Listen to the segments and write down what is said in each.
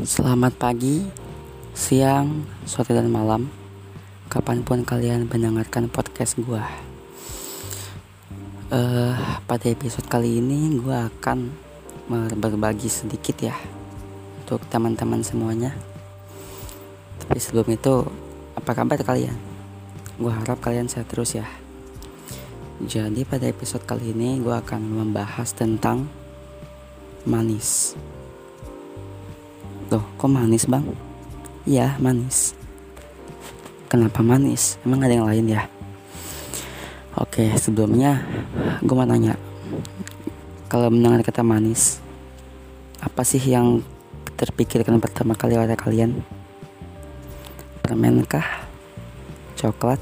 Selamat pagi, siang, sore dan malam. Kapan pun kalian mendengarkan podcast gue uh, Pada episode kali ini gue akan berbagi sedikit ya Untuk teman-teman semuanya. Tapi sebelum itu, apa kabar kalian? Gue harap kalian sehat terus ya. Jadi pada episode kali ini gue akan membahas tentang manis Loh, kok manis bang? Iya, manis. Kenapa manis? Emang ada yang lain ya? Oke, sebelumnya gue mau nanya. Kalau mendengar kata manis, apa sih yang terpikirkan pertama kali oleh kalian? Permen kah? Coklat?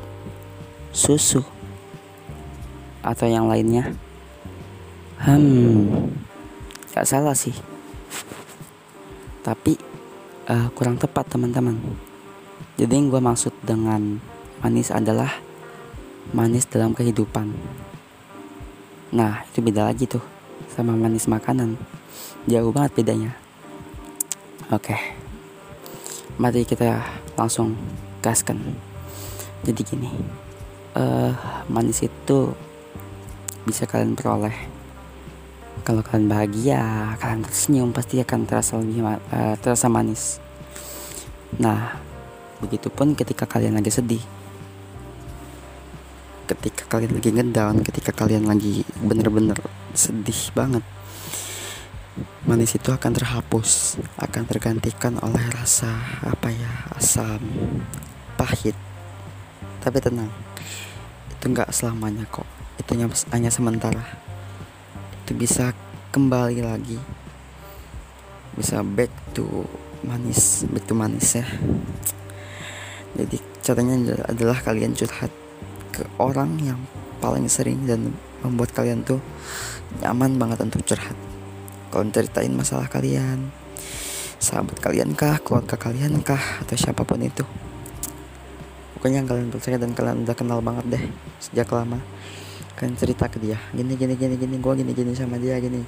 Susu? Atau yang lainnya? Hmm, gak salah sih tapi uh, kurang tepat teman-teman. Jadi yang gue maksud dengan manis adalah manis dalam kehidupan. Nah itu beda lagi tuh sama manis makanan. Jauh banget bedanya. Oke. Mari kita langsung gaskan. Jadi gini uh, manis itu bisa kalian peroleh kalau kalian bahagia kalian tersenyum pasti akan terasa lebih uh, terasa manis. Nah begitupun ketika kalian lagi sedih. Ketika kalian lagi ngedown ketika kalian lagi bener-bener sedih banget manis itu akan terhapus akan tergantikan oleh rasa apa ya asam pahit. Tapi tenang itu nggak selamanya kok. Itu hanya sementara itu bisa kembali lagi. Bisa back to manis back to manis ya. Jadi caranya adalah kalian curhat ke orang yang paling sering dan membuat kalian tuh nyaman banget untuk curhat. Kalau ceritain masalah kalian sahabat kalian kah keluarga kalian kah atau siapa pun itu. Pokoknya kalian percaya dan kalian udah kenal banget deh sejak lama kan cerita ke dia. Gini gini gini gini gue gini gini sama dia gini.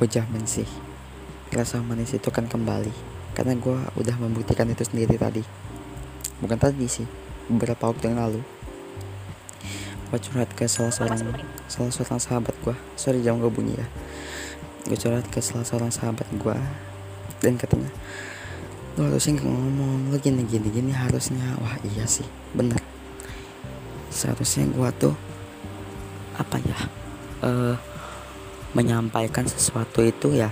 Gue jamin sih rasa manis itu kan kembali. Karena gue udah membuktikan itu sendiri tadi. Bukan tadi sih beberapa waktu yang lalu. Gue curhat ke salah seorang salah seorang sahabat gue sorry jam gue bunyi ya. Gue curhat ke salah seorang sahabat gue dan katanya lo harusnya ngomong lo gini gini gini harusnya. Wah iya sih. Bener seharusnya gue tuh apa ya uh, menyampaikan sesuatu itu ya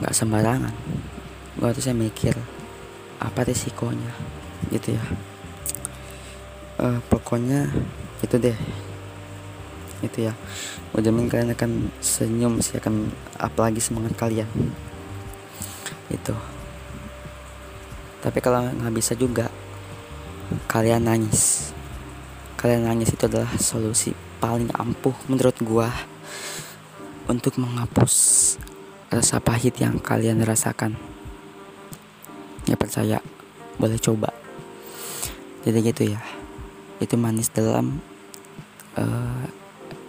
nggak sembarangan. Gue harusnya mikir apa risikonya gitu ya. Uh, pokoknya itu deh itu ya. Gue kalian akan senyum sih akan apalagi semangat kalian itu tapi kalau nggak bisa juga kalian nangis kalian nangis itu adalah solusi paling ampuh menurut gua untuk menghapus rasa pahit yang kalian rasakan. Ya percaya, boleh coba. Jadi gitu ya. Itu manis dalam uh,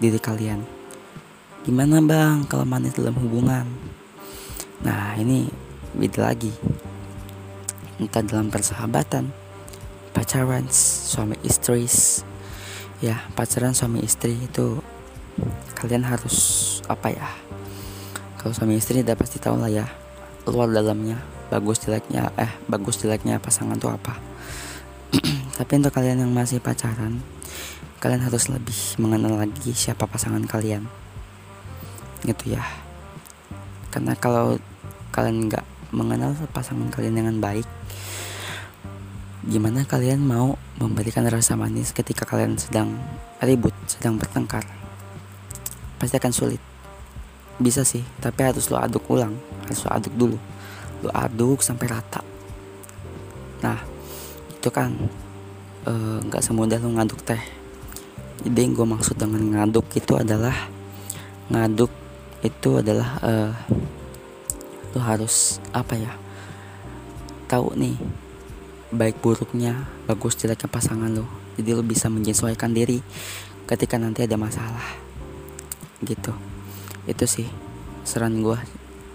diri kalian. Gimana bang kalau manis dalam hubungan? Nah ini beda lagi. Entah dalam persahabatan, pacaran, suami istri, ya pacaran suami istri itu kalian harus apa ya kalau suami istri udah pasti tahu lah ya luar dalamnya bagus jeleknya eh bagus jeleknya pasangan tuh apa. Tapi untuk kalian yang masih pacaran kalian harus lebih mengenal lagi siapa pasangan kalian. Gitu ya. Karena kalau kalian nggak mengenal pasangan kalian dengan baik gimana kalian mau memberikan rasa manis ketika kalian sedang ribut, sedang bertengkar? Pasti akan sulit. Bisa sih, tapi harus lo aduk ulang, harus lo aduk dulu. Lo aduk sampai rata. Nah, itu kan eh, nggak uh, semudah lo ngaduk teh. Jadi yang gue maksud dengan ngaduk itu adalah ngaduk itu adalah uh, lo harus apa ya? Tahu nih baik buruknya, bagus jeleknya pasangan lo. Jadi lo bisa menyesuaikan diri ketika nanti ada masalah. Gitu. Itu sih saran gue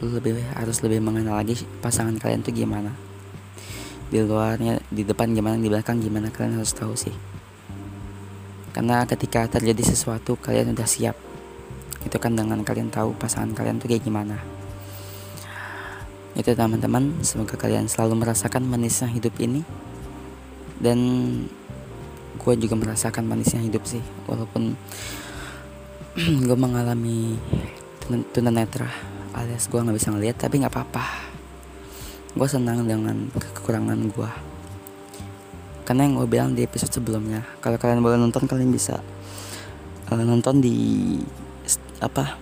lu lebih harus lebih mengenal lagi pasangan kalian tuh gimana di luarnya di depan gimana di belakang gimana kalian harus tahu sih karena ketika terjadi sesuatu kalian udah siap itu kan dengan kalian tahu pasangan kalian tuh kayak gimana itu teman-teman semoga kalian selalu merasakan manisnya hidup ini. Dan gue juga merasakan manisnya hidup sih walaupun gue mengalami tunanetra alias gue nggak bisa ngeliat tapi nggak apa-apa. Gue senang dengan kekurangan gue karena yang gue bilang di episode sebelumnya kalau kalian boleh nonton kalian bisa uh, nonton di apa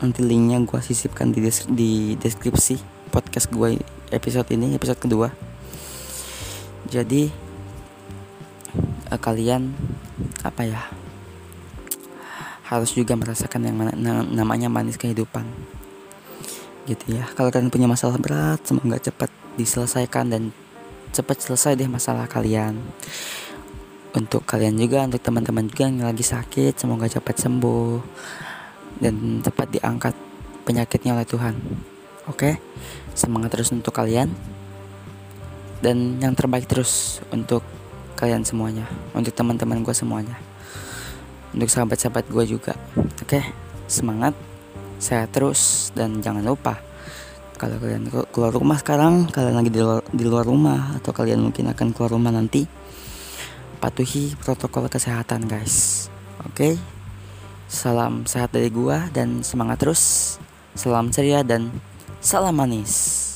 nanti linknya gue sisipkan di, di deskripsi podcast gue episode ini episode kedua. Jadi uh, kalian apa ya harus juga merasakan yang mana, namanya manis kehidupan. Gitu ya. Kalau kalian punya masalah berat semoga cepat diselesaikan dan cepat selesai deh masalah kalian. Untuk kalian juga untuk teman-teman juga yang lagi sakit semoga cepat sembuh dan cepat diangkat penyakitnya oleh Tuhan oke semangat terus untuk kalian. Dan yang terbaik terus untuk kalian semuanya untuk teman-teman gue semuanya untuk sahabat-sahabat gue juga. Oke semangat sehat terus dan jangan lupa kalau kalian keluar rumah sekarang kalian lagi di luar, di luar rumah atau kalian mungkin akan keluar rumah nanti patuhi protokol kesehatan guys. Oke salam sehat dari gua dan semangat terus salam ceria dan salam manis